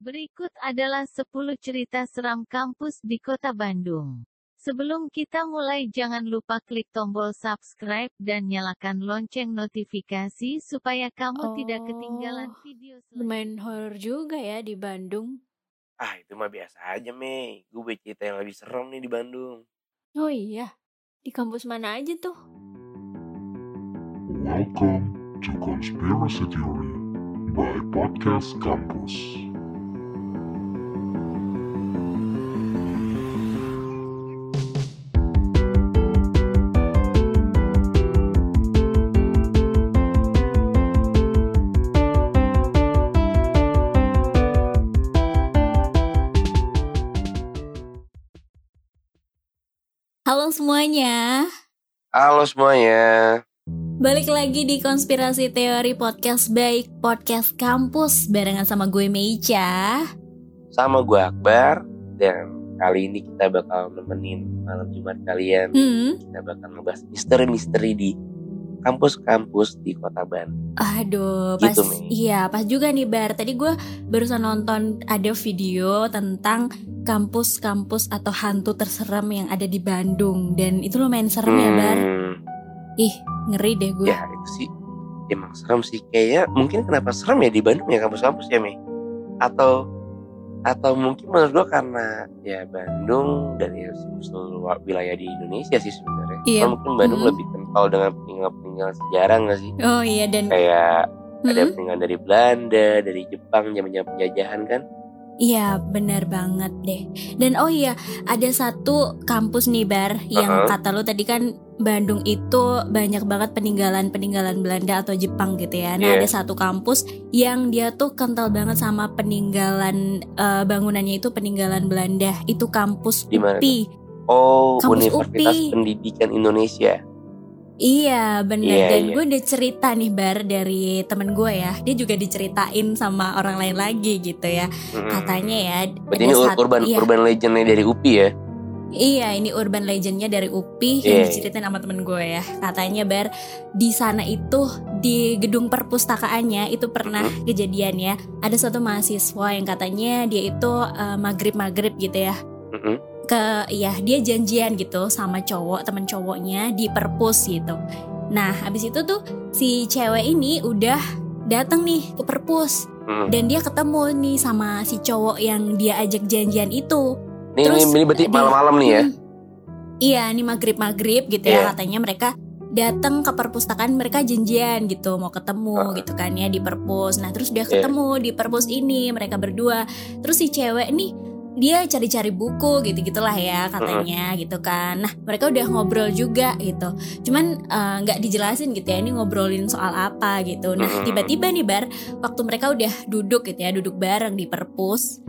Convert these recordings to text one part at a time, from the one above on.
Berikut adalah 10 cerita seram kampus di kota Bandung. Sebelum kita mulai jangan lupa klik tombol subscribe dan nyalakan lonceng notifikasi supaya kamu tidak ketinggalan Oh, video selanjutnya. lumayan horor juga ya di Bandung. Ah itu mah biasa aja Mei Gue punya cerita yang lebih serem nih di Bandung Oh iya, di kampus mana aja tuh? Welcome to Conspiracy Theory by Podcast Campus. Halo semuanya, Halo semuanya. Balik lagi di Konspirasi Teori Podcast Baik Podcast Kampus barengan sama gue Meica. Sama gue Akbar Dan kali ini kita bakal nemenin malam Jumat kalian. Hmm, Kita bakal ngebahas misteri-misteri di kampus-kampus di kota Bandung aduh, pas Gitu, Mei. iya pas juga nih Bar. Tadi gue barusan nonton ada video tentang kampus-kampus atau hantu terseram yang ada di Bandung dan itu lumayan serem ya Bar. Hmm, Ih, ngeri deh gue. Ya itu sih emang serem sih Kayaknya mungkin kenapa serem ya di Bandung ya kampus-kampus ya Mei Atau atau mungkin menurut gue karena ya Bandung dan ya seluruh wilayah di Indonesia sih sebenarnya. Iya. Mungkin Bandung Mm-mm. lebih kental dengan peninggalan-peninggalan sejarah nggak sih? Oh iya dan Kayak ada Hmm? peninggalan dari Belanda, dari Jepang, zaman-zaman penjajahan kan? Iya benar banget deh Dan oh iya ada satu kampus nih Bar Yang Uh-uh. kata lu tadi kan Bandung itu banyak banget peninggalan-peninggalan Belanda atau Jepang gitu ya Nah Iya. ada satu kampus yang dia tuh kental banget sama peninggalan eh, bangunannya itu peninggalan Belanda Itu kampus Di mana UPI Oh, Kampus Universitas UPI. Pendidikan Indonesia. Iya bener Iya, Dan iya. gue udah cerita nih Bar dari temen gue ya Dia juga diceritain sama orang lain lagi gitu ya Mm-mm. Katanya ya Berarti ini satu- urban iya. urban legendnya dari UPI ya? Iya, ini urban legendnya dari UPI yang Iya. diceritain sama temen gue ya. Katanya bar di sana itu di gedung perpustakaannya itu pernah Mhm. kejadian ya. Ada satu mahasiswa yang katanya dia itu eh, maghrib maghrib gitu ya. Mm-mm. Ke ya dia janjian gitu sama cowok temen cowoknya di perpus gitu. Nah habis itu tuh si cewek ini udah datang nih ke perpus Mm. dan dia ketemu nih sama si cowok yang dia ajak janjian itu. Ini, Terus ini, ini berarti malam-malam nih ya? Hmm. Iya, ini maghrib-maghrib gitu ya Iya. katanya mereka datang ke perpustakaan mereka janjian gitu mau ketemu Heeh. gitu kan ya di perpus. Nah, terus dia Iya. ketemu di perpus ini mereka berdua. Terus si cewek nih dia cari-cari buku gitu gitulah ya katanya gitu kan. Nah, mereka udah ngobrol juga gitu. Cuman eh, nggak dijelasin gitu ya ini ngobrolin soal apa gitu. Nah, tiba-tiba nih Bar, waktu mereka udah duduk gitu ya, duduk bareng di perpus,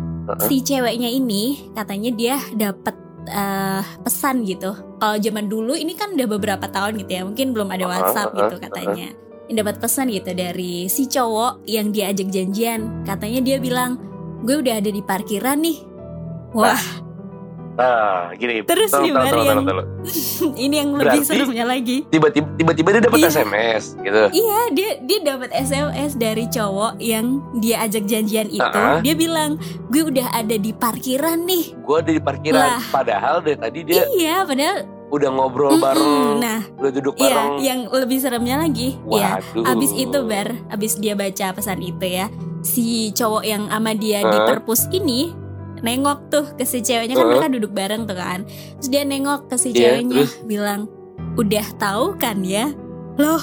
si ceweknya ini katanya dia dapat eh, pesan gitu. Kalau zaman dulu ini kan udah beberapa tahun gitu ya, mungkin belum ada WhatsApp gitu katanya. Ini dapat pesan gitu dari si cowok yang diajak janjian. Katanya dia bilang, "Gue udah ada di parkiran nih." Wah, Nah, gini. Terus tunggu, yang- tunggu, tunggu. ini yang lebih Berarti- seremnya lagi. Tiba-tiba tiba-tiba dia dapat Iya. SMS gitu. Iya, dia dia dapat SMS dari cowok yang dia ajak janjian itu. Uh-uh. Dia bilang, "Gue udah ada di parkiran nih." Gue ada di parkiran. Lah. Padahal dari tadi dia Iya, padahal udah ngobrol Mm-mm. bareng, Nah, udah duduk Iya, bareng. yang lebih seremnya lagi, ya. Waduh. Abis itu bar, abis dia baca pesan itu ya, si cowok yang sama dia di Hah? perpus ini nengok tuh ke si ceweknya kan Hah? mereka duduk bareng tuh kan, terus dia nengok ke si Iya, ceweknya terus? bilang, udah tahu kan ya, loh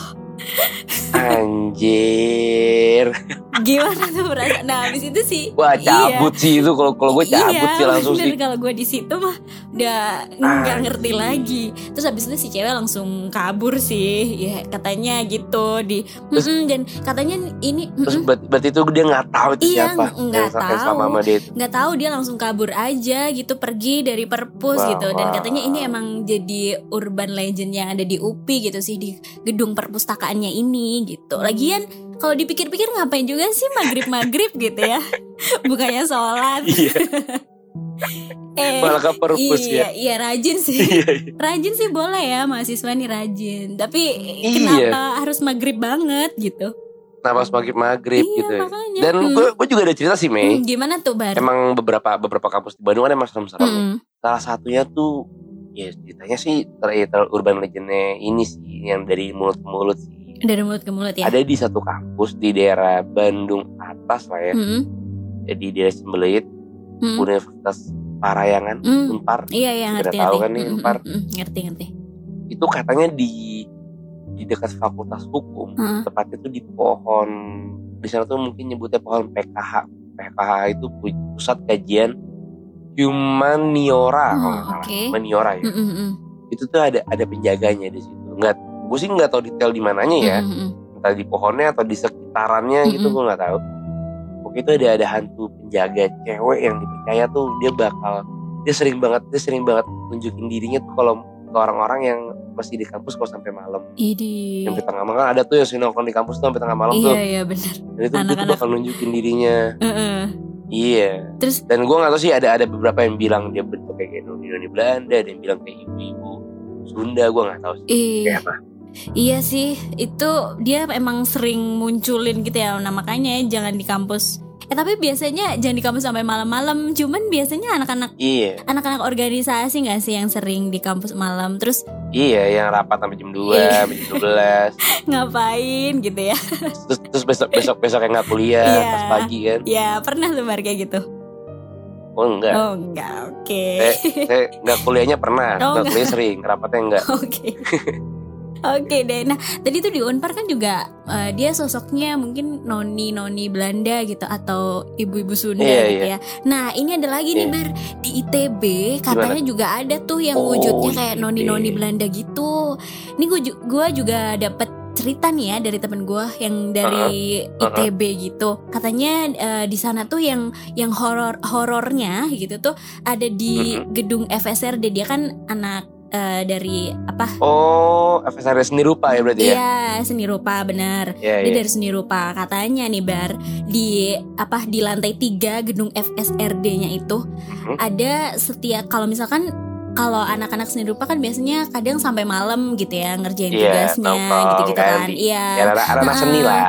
Anjir. gimana tuh perasaan? Nah abis itu sih, Wah, iya. cabut sih itu kalau kalau gue cabut iya, sih langsung bener sih. kalau gue di situ mah udah nggak Anjing. ngerti lagi. Terus habis itu si cewek langsung kabur sih, ya katanya gitu di Terus- "Mm-mm," dan katanya ini Terus "Mm-mm." berarti, itu dia nggak tahu itu Iya, siapa nggak tahu. nggak tahu dia langsung kabur aja gitu pergi dari perpus Wah, gitu dan wah. katanya ini emang jadi urban legend yang ada di UPI gitu sih di gedung perpustakaannya ini gitu lagian kalau dipikir-pikir ngapain juga sih maghrib maghrib gitu ya bukannya sholat Iya, eh malah ke perpus iya ya. iya rajin sih Iya, iya. rajin sih boleh ya mahasiswa nih rajin tapi Iya. kenapa harus maghrib banget gitu Kenapa harus maghrib maghrib iya gitu ya? makanya. Dan Hmm. gue gue juga ada cerita sih Mei. Hmm, gimana tuh Bar? Emang beberapa beberapa kampus di Bandung kan emang serem-serem. Hmm. Salah satunya tuh ya ceritanya sih ter, ya, ter- urban legendnya ini sih yang dari mulut ke mulut sih. Dari mulut ke mulut ya. Ada di satu kampus di daerah Bandung atas lah ya, Hmm. di daerah Sembelit, Hmm. Universitas Parayangan, Hmm. Unpar. Iya iya Udah ngerti tahu ngerti. kan nih, Hmm, Unpar. hmm, hmm, ngerti ngerti. Itu katanya di di dekat Fakultas Hukum, Heeh. tepatnya tuh di pohon di sana tuh mungkin nyebutnya pohon PKH. PKH itu pu- pusat kajian humaniora Oh, oke. Humaniora ya. Hmm, hmm, hmm. Itu tuh ada ada penjaganya di situ. Nggak, gue sih nggak tahu detail di mananya ya. Hmm, hmm, hmm. Entah di pohonnya atau di sekitarannya gitu Mm-mm. gue nggak tahu. Pokoknya itu ada ada hantu penjaga cewek yang dipercaya tuh dia bakal dia sering banget dia sering banget tunjukin dirinya tuh kalau ke orang-orang yang masih di kampus kalau sampai malam. Idi. Sampai tengah malam kan ada tuh yang sering nongkrong di kampus tuh sampai tengah malam tuh. Iya iya benar. Dan itu tuh Anak-anak. bakal nunjukin dirinya. Heeh. Iya. Terus Dan gue nggak tahu sih ada ada beberapa yang bilang dia bentuk kayak noni Belanda, ada yang bilang kayak ibu-ibu Sunda, gue nggak tahu sih. Ih, Kayak apa? Iya sih itu dia emang sering munculin gitu ya. Nah makanya jangan di kampus. Eh tapi biasanya jangan di kampus sampai malam-malam. Cuman biasanya anak-anak Iya, anak-anak organisasi nggak sih yang sering di kampus malam. Terus iya yang rapat sampai jam 2, Iya. sampai jam 12 ngapain gitu ya? terus terus besok besok besok yang nggak kuliah Iya. pas pagi kan? Ya pernah Bar, kayak gitu. Oh enggak, Oh enggak, oke. Eh. saya nggak kuliahnya pernah, Oh, nggak kuliah sering, rapatnya enggak. Oke. Oke deh. Nah, tadi tuh di Unpar kan juga eh, dia sosoknya mungkin noni-noni Belanda gitu atau ibu-ibu Sunda Iya, gitu iya. ya. Nah, ini ada lagi nih Iya. Bar di ITB katanya juga ada tuh yang Oh, wujudnya kayak noni-noni Belanda gitu. Ini gua ju- gua juga dapet cerita nih ya dari temen gua yang dari ITB gitu. Katanya eh, di sana tuh yang yang horor horornya gitu tuh ada di Mhm. gedung FSRD dia kan anak eh, dari apa Oh, FSR seni rupa ya berarti ya? Iya seni rupa benar. Dia iya. dari seni rupa katanya nih bar di apa di lantai 3 gedung FSRD-nya itu Mhm. ada setiap kalau misalkan kalau anak-anak seni rupa kan biasanya kadang sampai malam gitu ya ngerjain Iya, tugasnya gitu-gitu kan Iya. Ya, anak, anak seni lah.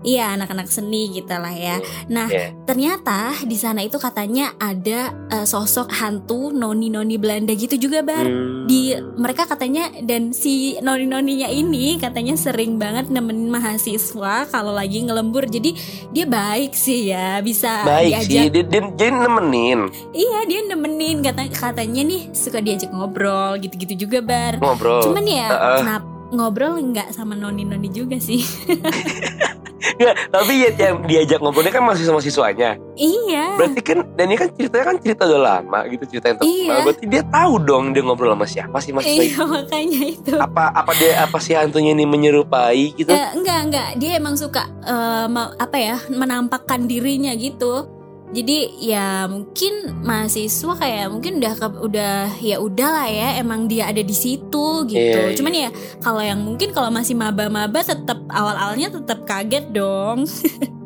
Iya anak-anak seni gitu lah ya. Nah Iya. ternyata di sana itu katanya ada eh, sosok hantu noni-noni Belanda gitu juga bar Hmm. di mereka katanya dan si noni noninya ini katanya sering banget nemenin mahasiswa kalau lagi ngelembur jadi dia baik sih ya bisa Baik sih, diajak dia, dia, dia nemenin iya dia nemenin kata katanya nih suka diajak ngobrol gitu-gitu juga bar ngobrol. cuman ya Heeh. kenapa ngobrol nggak sama noni noni juga sih Nggak, tapi ya, yang diajak ngobrolnya kan masih sama siswanya. iya Berarti kan dan ini kan ceritanya kan cerita udah lama gitu cerita yang terkenal. Iya. Berarti dia tahu dong dia ngobrol sama siapa sih mas iya makanya itu Apa apa dia apa sih hantunya ini menyerupai gitu? Eh, enggak enggak dia emang suka ma- apa ya menampakkan dirinya gitu jadi ya mungkin mahasiswa kayak mungkin udah ke- udah ya udahlah ya emang dia ada di situ gitu. Iya, cuman ya kalau yang mungkin kalau masih maba-maba tetap awal-awalnya tetap kaget dong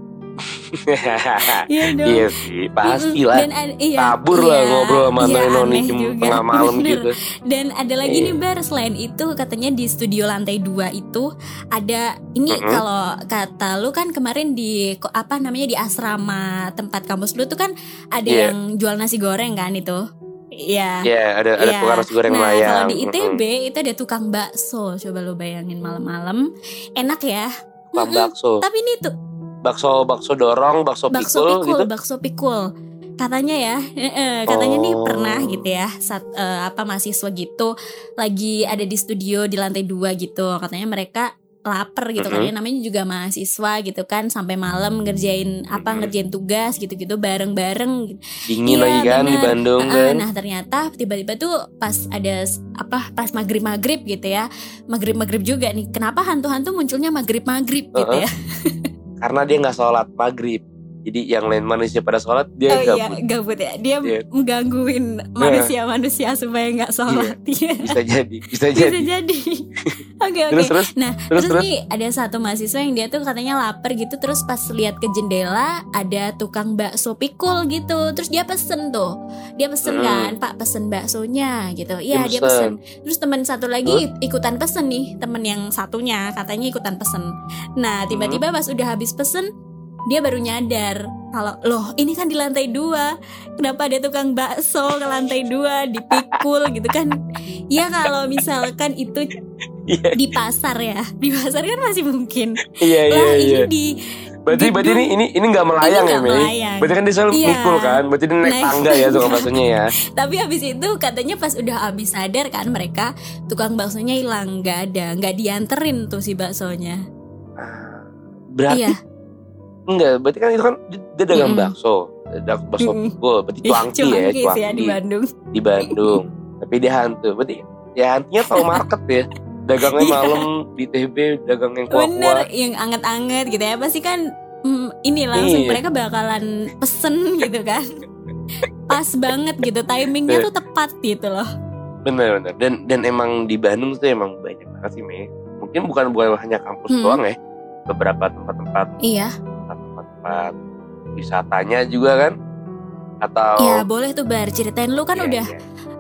iya dong iya sih, pasti lah. Dan ada- iya, Kabur lah iya, ngobrol sama iya, noni jam tengah malam Bener. gitu. Dan ada lagi Iya. nih Bar selain itu katanya di studio lantai 2 itu ada ini Mm-mm. kalau kata lu kan kemarin di apa namanya di asrama tempat kampus lu tuh kan ada Iya. yang jual nasi goreng kan itu. Iya. Iya, ada ada Iya. tukang nasi goreng Nah, Melayu. kalau di ITB itu ada tukang bakso. Coba lu bayangin malam-malam. Enak ya. Tukang Mm-mm. bakso. Tapi ini tuh Bakso bakso dorong, bakso, bakso pikul, pikul, gitu. bakso pikul. Katanya ya, eh, katanya nih Oh. pernah gitu ya, saat eh, apa mahasiswa gitu lagi ada di studio di lantai dua gitu. Katanya mereka lapar gitu kan Mhm. ya namanya juga mahasiswa gitu kan sampai malam ngerjain apa Mhm. ngerjain tugas gitu-gitu bareng-bareng Dingin Iya, lagi kan di bener. Bandung Ah, kan. Nah ternyata tiba-tiba tuh pas ada apa pas maghrib maghrib gitu ya maghrib maghrib juga nih kenapa hantu-hantu munculnya maghrib maghrib gitu Uh-uh. ya Karena dia nggak sholat maghrib. Jadi yang lain manusia pada sholat dia oh iya gabut. gabut ya dia Iya. menggangguin manusia-manusia supaya nggak sholat Iya. Bisa jadi, bisa bisa jadi. jadi oke oke Terus terus Nah, terus terus, terus. nih ada satu mahasiswa yang dia tuh katanya lapar gitu terus pas lihat ke jendela ada tukang bakso pikul gitu. Terus dia pesen tuh. Dia pesen Hmm. kan, "Pak, pesen baksonya." gitu. Iya, Dia dia pesen. Terus teman satu lagi ikutan pesen nih, temen yang satunya katanya ikutan pesen. Nah, tiba-tiba Hmm. pas udah habis pesen dia baru nyadar kalau loh ini kan di lantai dua kenapa ada tukang bakso ke lantai dua dipikul gitu kan ya kalau misalkan itu Iya, di pasar ya di pasar kan masih mungkin iya, iya, lah iya. ini di Berarti, berarti ini ini ini nggak melayang Ini ya, Mei? melayang. Berarti kan dia selalu Iya. mikul kan? Berarti dia naik Naik. tangga ya tukang baksonya ya? tapi habis itu katanya pas udah habis sadar kan mereka tukang baksonya hilang nggak ada nggak dianterin tuh si baksonya Berarti iya enggak, berarti kan itu kan dia, dagang bakso. Dagang bakso Mm-mm. pikul, berarti Ih, cuangki ya, cuangki ya di Bandung di Bandung. Tapi dia hantu. Berarti ya hantunya tahu market ya. Dagangnya Iya. malam di TB, dagang yang bener kuah-kuah. yang anget-anget gitu ya pasti kan mm, ini langsung Iya. mereka bakalan pesen gitu kan pas banget gitu timingnya Iya. tuh tepat gitu loh Bener bener. Dan dan emang di Bandung tuh emang banyak banget sih Mei. Mungkin bukan bukan hanya kampus Hmm. doang ya. Beberapa tempat-tempat iya tempat-tempat wisatanya juga kan? Atau ya boleh tuh bar ceritain lu kan Iya, udah iya.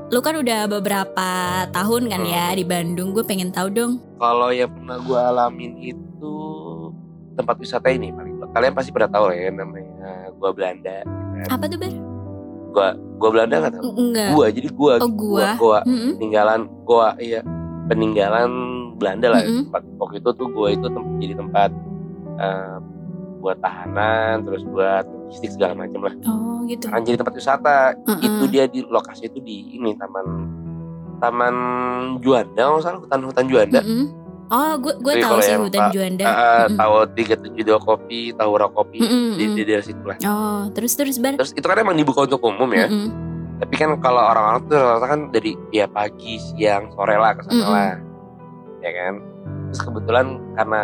lu kan udah beberapa tahun kan ya Hmm. di Bandung gue pengen tahu dong Kalau yang pernah gue alamin itu tempat wisata ini paling kalian pasti pernah tahu lah ya namanya gua Belanda. gitu kan. apa tuh bar Gua gua Belanda nggak tahu. N- enggak Gua jadi gua Oh, gua. gua, Mm-mm. peninggalan gua iya peninggalan Belanda lah Mm-mm. tempat waktu itu tuh gua itu tem- jadi tempat eh, buat tahanan terus buat logistik segala macam lah. oh gitu Sekarang jadi tempat wisata Mm-mm. itu dia di lokasi itu di ini taman taman Juanda nggak salah hutan hutan Juanda. Mm-mm. oh gue gue tahu sih yang hutan Juanda Eh, Mm-mm. tahu tiga tujuh dua kopi, tahu kopi Mm-mm, di, di daerah situ lah. oh terus terus bar Terus itu kan emang dibuka untuk umum ya. Mm-mm. Tapi kan kalau orang-orang tuh rata kan dari ya pagi, siang, sore lah ke sana Mm-mm. lah. Ya kan. Terus kebetulan karena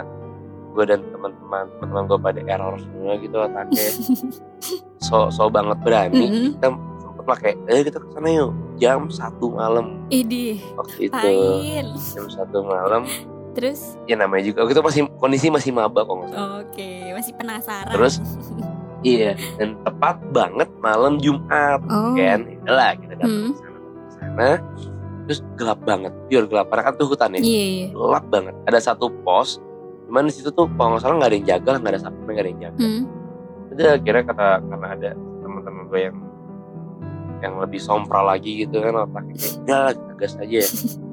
gue dan teman-teman teman-teman gue pada error semua gitu otaknya so so banget berani Mm-mm. kita sempet kayak eh kita ke sana yuk jam satu malam Idih, waktu itu pain. jam satu malam Terus, ya namanya juga waktu itu masih kondisi masih maba kok nggak salah oke, masih penasaran. Terus? iya dan tepat banget malam Jumat oh, kan lah kita datang Hmm. sana terus gelap banget pure gelap karena kan tuh hutan ya iya, iya. gelap banget ada satu pos cuman di situ tuh kalau nggak salah nggak ada yang jaga nggak ada sapi nggak ada yang jaga Hmm. udah akhirnya kata karena ada teman-teman gue yang yang lebih sompral lagi gitu kan otaknya udah lah kita gas aja ya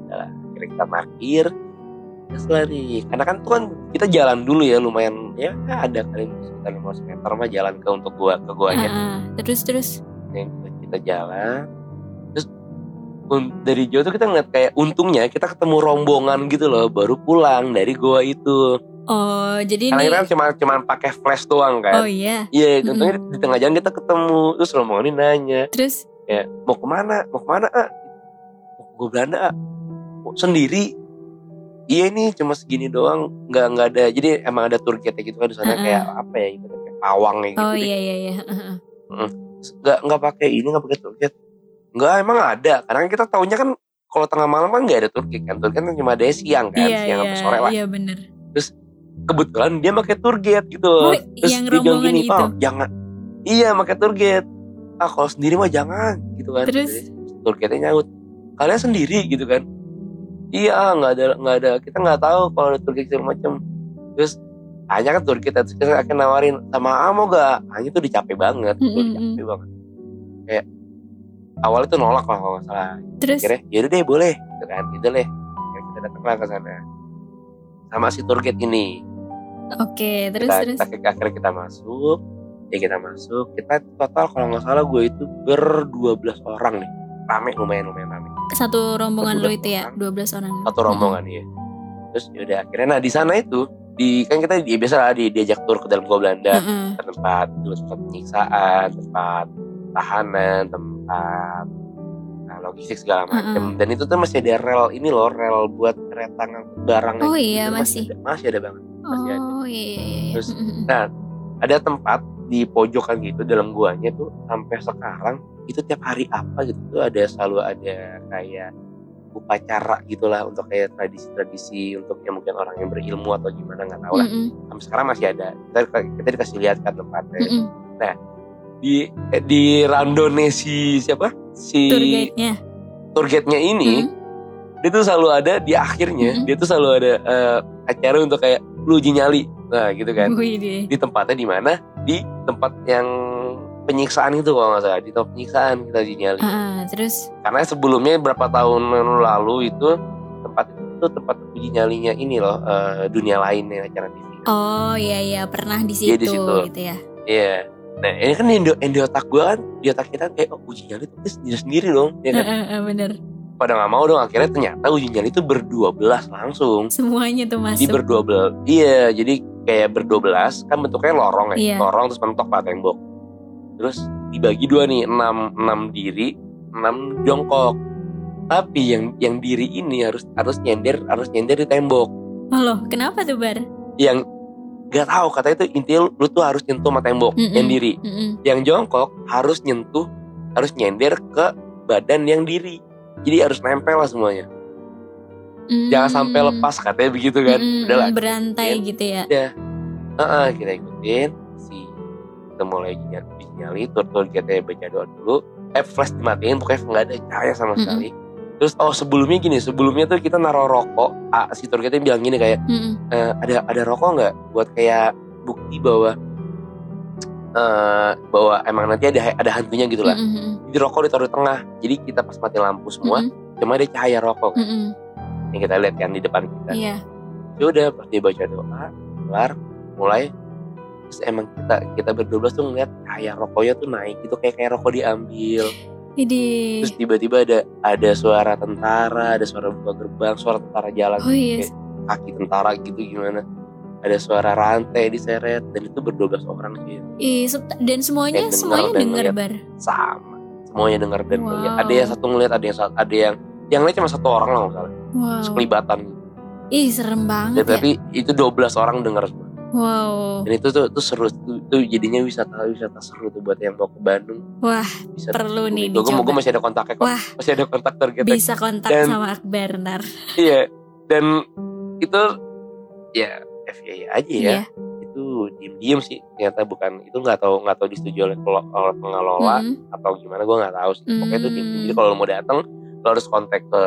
udah lah akhirnya kita parkir gas lah nih karena kan tuh kan kita jalan dulu ya lumayan ya ada kali sekitar 500 meter mah jalan ke untuk gua ke guanya ah. terus terus. yang kita jalan dari jauh tuh kita ngeliat kayak untungnya kita ketemu rombongan gitu loh baru pulang dari goa itu. Oh, jadi karena ini kita kan cuma cuma pakai flash doang kan. Oh iya. iya Mm-mm. untungnya di tengah jalan kita ketemu terus rombongan ini nanya. Terus? Ya mau ke mana? Mau ke mana ah? Mau gue Belanda ah. "Oh, sendiri? Iya nih cuma segini doang nggak nggak ada. Jadi emang ada tour guide gitu kan di sana Uh-uh. kayak apa ya gitu kayak pawang gitu Oh deh. iya iya iya. nggak nggak pakai ini nggak pakai tour guide nggak emang ada. Karena kita taunya kan kalau tengah malam kan nggak ada tour guide kan. Tour guide kan cuma ada siang kan Iya siang iya. sampai sore lah. Iya bener. kebetulan dia pakai tour guide gitu. Oh, loh terus yang dia bilang gini itu. "Oh, jangan. Iya pakai tour guide ah kalau sendiri mah jangan. Gitu kan. Terus? tour guide nyaut. Kalian sendiri? Gitu kan. Iya nggak ada nggak ada. Kita nggak tahu kalau ada tour guide segala macam. Terus hanya kan tour guide terus kita akan nawarin sama ah mau gak hanya tuh dicapai banget. Tuh Mm-mm. dicapai banget. Kayak awalnya tuh nolak lah kalau nggak salah. Terus? Akhirnya yaudah deh boleh gitu kan. Gitu deh Akhirnya kita datang lah ke sana. Sama si tour guide ini. Oke, terus kita, terus. kita akhirnya kita masuk ya kita masuk. Kita total kalau nggak salah gue itu ber 12 orang nih rame lumayan lumayan rame. Satu rombongan lu 12 itu ya, orang. 12 orang. satu rombongan ya terus yaudah akhirnya nah di sana itu di kan kita di, biasa lah di, diajak tur ke dalam gua Belanda. Mm-mm. ke tempat tempat penyiksaan tempat tahanan tempat nah, logistik segala macam Mm-mm. dan itu tuh masih ada rel ini loh rel buat kereta ngangkut barang Oh gitu. iya, Itu masih. ada, masih ada banget masih ada. Oh iya iya iya. Terus, Mm-mm. ada tempat di pojokan gitu dalam guanya tuh sampai sekarang itu tiap hari apa gitu tuh ada selalu ada kayak upacara gitulah untuk kayak tradisi-tradisi untuk yang mungkin orang yang berilmu atau gimana nggak tahu lah Mm-mm. sampai sekarang masih ada kita kita dikasih lihat kan tempatnya Mm-mm. di eh, di randone si siapa si Tour guide-nya. tour guide-nya ini Mm. dia tuh selalu ada di akhirnya Mm-mm. dia tuh selalu ada eh, acara untuk kayak lu uji nyali nah gitu kan Wih di tempatnya di mana di tempat yang penyiksaan itu kalau nggak salah di tempat penyiksaan kita uji nyali Ah, terus karena sebelumnya berapa tahun lalu itu tempat itu tempat uji nyalinya ini loh eh, dunia lain yang acara TV oh iya iya pernah di situ, di situ. gitu ya. Iya. Nah ini kan yang di, yang di otak gue kan di otak kita kayak oh, uji nyali itu sendiri sendiri dong. Ya kan? Heeh, bener. Pada nggak mau dong akhirnya ternyata uji nyali itu berdua belas langsung. Semuanya tuh Jadi masuk. berdua belas. Iya jadi kayak berdua belas kan bentuknya lorong ya. Iya. Lorong terus mentok pak tembok. Terus dibagi dua nih enam enam diri enam jongkok. Tapi yang yang diri ini harus harus nyender harus nyender di tembok. Oh loh, kenapa tuh Bar? Yang gak tahu katanya itu intinya lu, lu tuh harus nyentuh sama tembok Mm-mm. yang diri. Mm-mm. yang jongkok harus nyentuh harus nyender ke badan yang diri jadi harus nempel lah semuanya jangan sampai Mm. lepas katanya begitu kan Mm-mm, udah lah berantai ikutin. gitu ya. Heeh, kita ikutin si kita mulai nyali, nyali tur-tur kita baca doa dulu eh flash dimatiin pokoknya nggak ada cahaya sama sekali terus oh sebelumnya gini sebelumnya tuh kita naruh rokok ah, si tur kita bilang gini kayak Mm-mm. "Eh, ada ada rokok nggak buat kayak bukti bahwa eh bahwa emang nanti ada ada hantunya gitu lah Mm-mm. Jadi rokok ditaruh di tengah. Jadi kita pas mati lampu semua, Mm-mm. cuma ada cahaya rokok kan, Mm-mm. yang kita lihat kan di depan kita. Iya. Ya udah pas dia baca doa, kelar, mulai terus emang kita kita berdua belas tuh ngeliat cahaya rokoknya tuh naik gitu kayak kayak rokok diambil. Jadi Terus tiba-tiba ada ada suara tentara, ada suara buka gerbang, suara tentara jalan Oh iya. kayak kaki tentara gitu gimana. Ada suara rantai diseret dan itu berdua belas orang Ih, se- dan semuanya denger semuanya dan ngeliat. bar. sama. Semuanya dengar dan Wow. ngeliat. Ada yang satu ngeliat, ada yang ada yang yang lain cuma satu orang lah salah. Wow. Sekelibatan Ih, serem Dan banget ya. tapi itu 12 orang dengar semua. Wow. Dan itu tuh, tuh seru tuh, tuh jadinya wisata wisata seru tuh buat yang mau ke Bandung. Wah, Bisa perlu nih Gue dicoba. masih ada kontaknya kok. Wah. Masih ada kontak targetnya. Bisa kontak Dan- sama Akbar ntar. Iya. Dan itu ya FYI aja ya. Iya. Itu diem-diem sih. Ternyata bukan itu nggak tahu nggak tahu disetujui oleh, oleh pengelola Mm-mm. atau gimana gue nggak tahu sih. Pokoknya itu. Hmm. Jadi kalau lo mau datang lo harus kontak ke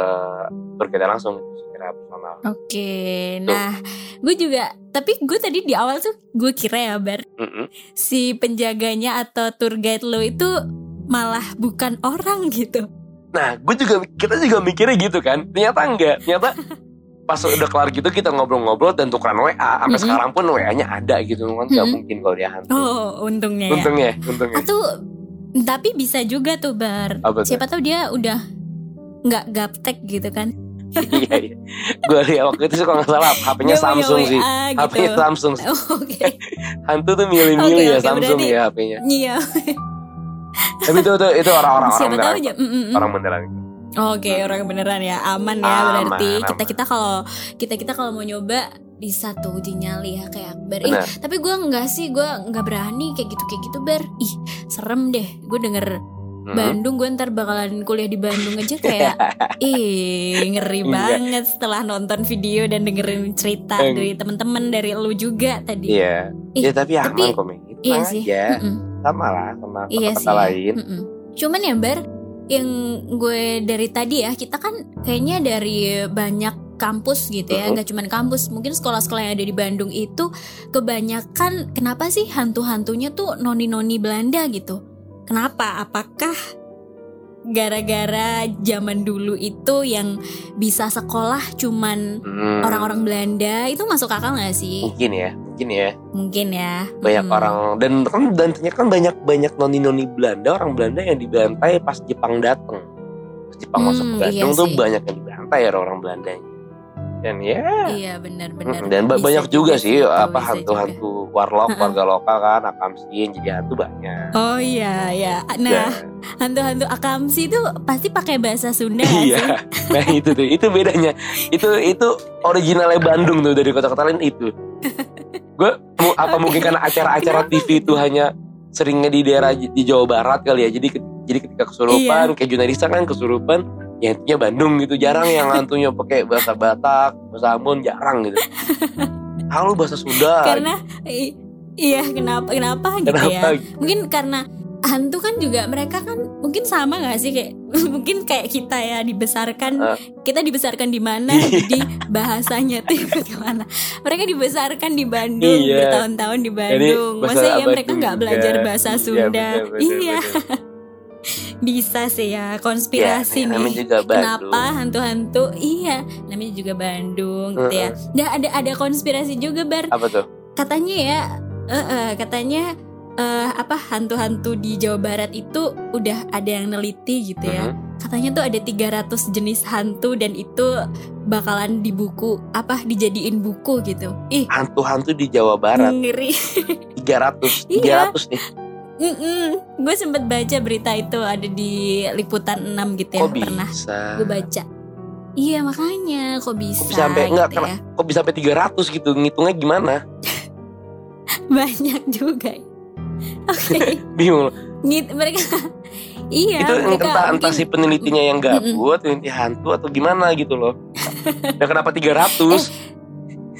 tur kita langsung gitu secara personal. Oke, nah gue juga, tapi gue tadi di awal tuh gue kira ya Bar, Mm-mm. si penjaganya atau tour guide lo itu malah bukan orang gitu. Nah, gue juga kita juga mikirnya gitu kan. Ternyata enggak. Ternyata pas udah kelar gitu kita ngobrol-ngobrol dan tukeran WA. Sampai Mm-mm. sekarang pun WA-nya ada gitu kan. Gak Mm-mm. mungkin kalau dia hantu. Oh, untungnya ya. Untungnya, untungnya. Atau tapi bisa juga tuh Bar. Apa? Siapa tahu dia udah nggak gaptek gitu kan? iya, iya. Gue lihat waktu itu kalau nggak salah HP-nya Samsung sih. WA gitu. HP-nya Samsung. Oke, Hantu tuh milih-milih Oke, ya oke, Samsung berarti- ya HP-nya. iya. Tapi itu itu, itu orang-orang orang beneran. aja. mm, mm, mm. Orang beneran. Oke, orang beneran ya, aman ya Aman, berarti. aman. Kita kita kalau kita kita kalau mau nyoba bisa tuh uji nyali ya kayak Akbar. Ih, Benar. tapi gue nggak sih, gue nggak berani kayak gitu kayak gitu ber. Ih, serem deh. Gue denger Hmm. Bandung, gue ntar bakalan kuliah di Bandung aja kayak, ih ngeri Iya. banget setelah nonton video dan dengerin cerita Eng. dari temen-temen dari lu juga tadi. Iya. Ih, Ya tapi aman tapi- kok. Itu Iya aja. sih. Mm-mm. Sama lah sama Iya kota-kota sih. lain. Mm-mm. Cuman ya Bar, yang gue dari tadi ya kita kan kayaknya dari banyak kampus gitu ya, nggak cuman kampus, mungkin sekolah-sekolah yang ada di Bandung itu kebanyakan kenapa sih hantu-hantunya tuh noni-noni Belanda gitu? Kenapa? Apakah gara-gara zaman dulu itu yang bisa sekolah cuman Hmm. orang-orang Belanda itu masuk akal nggak sih? Mungkin ya, mungkin ya. Mungkin ya. banyak Mm. orang dan kan dan ternyata kan banyak banyak noni noni Belanda orang Belanda yang dibantai pas Jepang datang pas Jepang masuk ke Hmm, Bandung iya tuh banyak yang dibantai ya orang Belanda dan ya Iya benar-benar. dan Bisa banyak juga sih itu, apa bisa hantu-hantu warlock warga lokal kan akamsi yang jadi hantu banyak Oh iya ya. Nah, hantu-hantu akamsi itu pasti pakai bahasa Sunda iya sih? nah itu tuh itu bedanya itu itu originalnya Bandung tuh dari kota-kota lain itu gue apa Oke. mungkin karena acara-acara TV itu hanya seringnya di daerah di Jawa Barat kali ya jadi jadi ketika kesurupan Iya. kayak Junadisa kan kesurupan ya intinya Bandung gitu jarang yang hantunya pakai bahasa Batak bahasa Ambon jarang gitu. Halo bahasa Sunda. Karena i- iya kenapa kenapa gitu kenapa? Ya? Mungkin karena hantu kan juga mereka kan mungkin sama gak sih kayak mungkin kayak kita ya dibesarkan Eh. kita dibesarkan di mana jadi bahasanya tuh gimana? Mereka dibesarkan di Bandung Iya. bertahun-tahun di Bandung. masa ya mereka nggak belajar bahasa Iya, Sunda. bener, bener, iya. bener. Bisa sih ya konspirasi Ya, namanya nih. juga Bandung. kenapa hantu-hantu? Iya namanya juga Bandung gitu ya. Nah ada ada konspirasi juga bar. Apa tuh? katanya ya eh, eh, katanya eh, apa hantu-hantu di Jawa Barat itu udah ada yang neliti gitu ya. Mhm. katanya tuh ada 300 jenis hantu dan itu bakalan di buku apa dijadiin buku gitu. Ih. Hantu-hantu di Jawa Barat? Ngeri. 300 Iya. 300 nih. gue sempet baca berita itu ada di liputan 6 gitu ya Kok pernah bisa? gue baca iya makanya kok bisa, bisa sampai- enggak, gitu ya Kok bisa sampai 300 gitu? Ngitungnya gimana? banyak juga oke Bingung. Ngit- mereka iya itu mereka entah entah mungkin- si penelitinya yang gabut, peneliti hantu atau gimana gitu loh. Dan kenapa 300?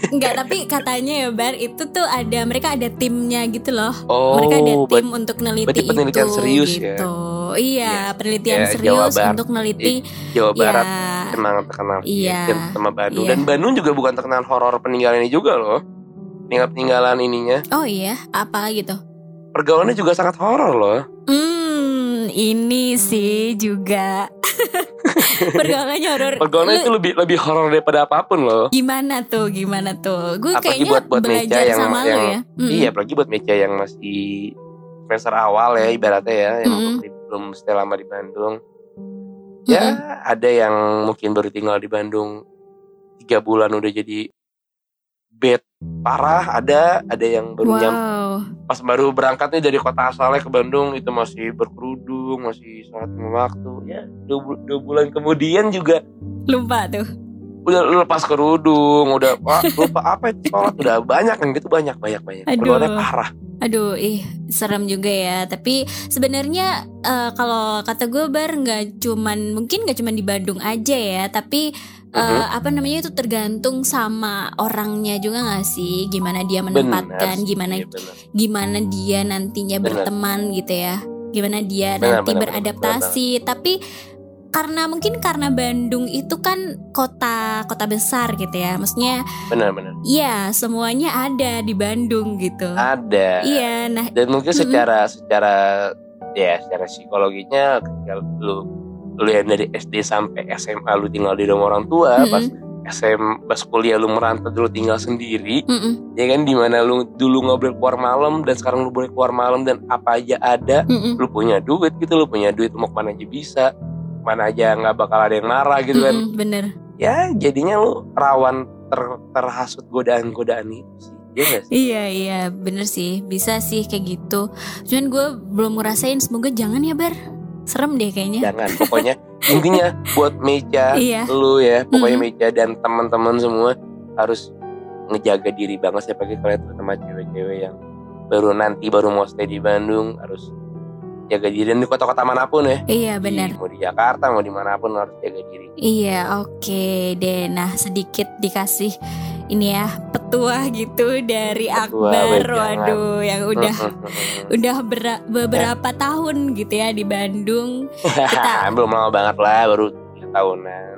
Enggak, tapi katanya ya Bar itu tuh ada mereka ada timnya gitu loh. oh, mereka ada berarti tim untuk neliti berarti penelitian itu serius ya? gitu. Iya, penelitian Ya, Jawa serius Barat. untuk neliti Jawa Barat ya. emang terkenal Iya. ya, sama Bandung. Iya. Dan Bandung juga bukan terkenal horor peninggalan ini juga loh. Peninggalan-peninggalan ininya. Oh iya, apa gitu? Pergaulannya juga sangat horor loh. Hmm, ini sih juga pergaulannya horor. Pergaulannya itu lebih lebih horor daripada apa pun loh. Gimana tuh? Gimana tuh? Gue kayaknya buat- buat Meja belajar yang- sama lo yang- ya. Mm-mm. Iya, apalagi buat meja yang masih semester awal ya ibaratnya ya, yang Mm-mm. belum- belum stay lama di Bandung. Ya, ada yang mungkin baru tinggal di Bandung tiga bulan udah jadi bed parah, ada ada yang baru nyam Wow. pas baru berangkat nih dari kota asalnya ke Bandung itu masih berkerudung, masih sholat lima waktu. Ya, dua, dua bulan kemudian juga Lupa tuh. udah lepas kerudung, udah wah, lupa apa itu sholat udah banyak yang gitu banyak banyak banyak. Pergaulannya parah. Aduh, ih serem juga ya. Tapi sebenarnya eh, kalau kata gue bar nggak cuman mungkin nggak cuman di Bandung aja ya, tapi eh, Mhm. apa namanya itu tergantung sama orangnya juga nggak sih? Gimana dia menempatkan, Benar, gimana benar. gimana dia nantinya Benar. berteman gitu ya. Gimana dia Benar, nanti benar, beradaptasi. Tapi karena mungkin karena Bandung itu kan kota kota besar gitu ya. Maksudnya benar benar. iya semuanya ada di Bandung gitu. Ada. Iya, nah Dan mungkin Mm-mm. secara secara ya secara psikologinya ketika lu lu yang dari SD sampai SMA lu tinggal di rumah orang tua, Mm-mm. pas SM pas kuliah lu merantau dulu tinggal sendiri, Mm-mm. ya kan di mana lu dulu nggak boleh keluar malam dan sekarang lu boleh keluar malam dan apa aja ada, Mm-mm. lu punya duit gitu, lu punya duit mau ke mana aja bisa, mana aja nggak bakal ada yang marah gitu kan, Mm-mm, bener ya jadinya lu rawan ter- terhasut godaan-godaan itu sih, ya nggak sih? iya iya bener sih bisa sih kayak gitu cuman gue belum ngerasain semoga jangan ya bar serem deh kayaknya. Jangan pokoknya intinya buat meja Iya. lu ya pokoknya Mm. meja dan teman-teman semua harus ngejaga diri banget ya pagi kalian terutama cewek-cewek yang baru nanti baru mau stay di Bandung harus jaga diri. Dan di kota-kota mana pun ya. Iya benar. mau di Jakarta mau di mana pun harus jaga diri. Iya oke deh. Nah sedikit dikasih ini ya petua gitu dari Petua, Akbar. waduh yang udah udah bera- beberapa tahun gitu ya di Bandung. Kita- belum lama banget lah baru tahunan.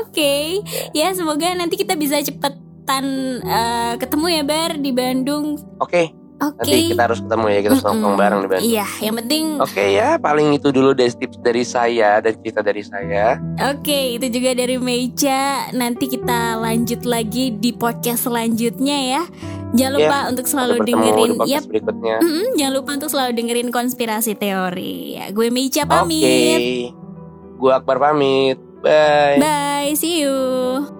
Oke ya semoga nanti kita bisa cepetan eh, ketemu ya Bar di Bandung. Oke oke nanti kita harus ketemu ya kita harus nongkrong Mm-mm. bareng di Bandung iya yang penting Oke ya, paling itu dulu dari tips dari saya dan cerita dari saya. Oke, itu juga dari Meja. Nanti kita lanjut lagi di podcast selanjutnya ya. Jangan Ya, lupa untuk selalu dengerin. di Yap, berikutnya. mm-mm, jangan lupa untuk selalu dengerin konspirasi teori. Ya, gue Meja Oke. pamit. Gua Akbar pamit. Bye. Bye, see you.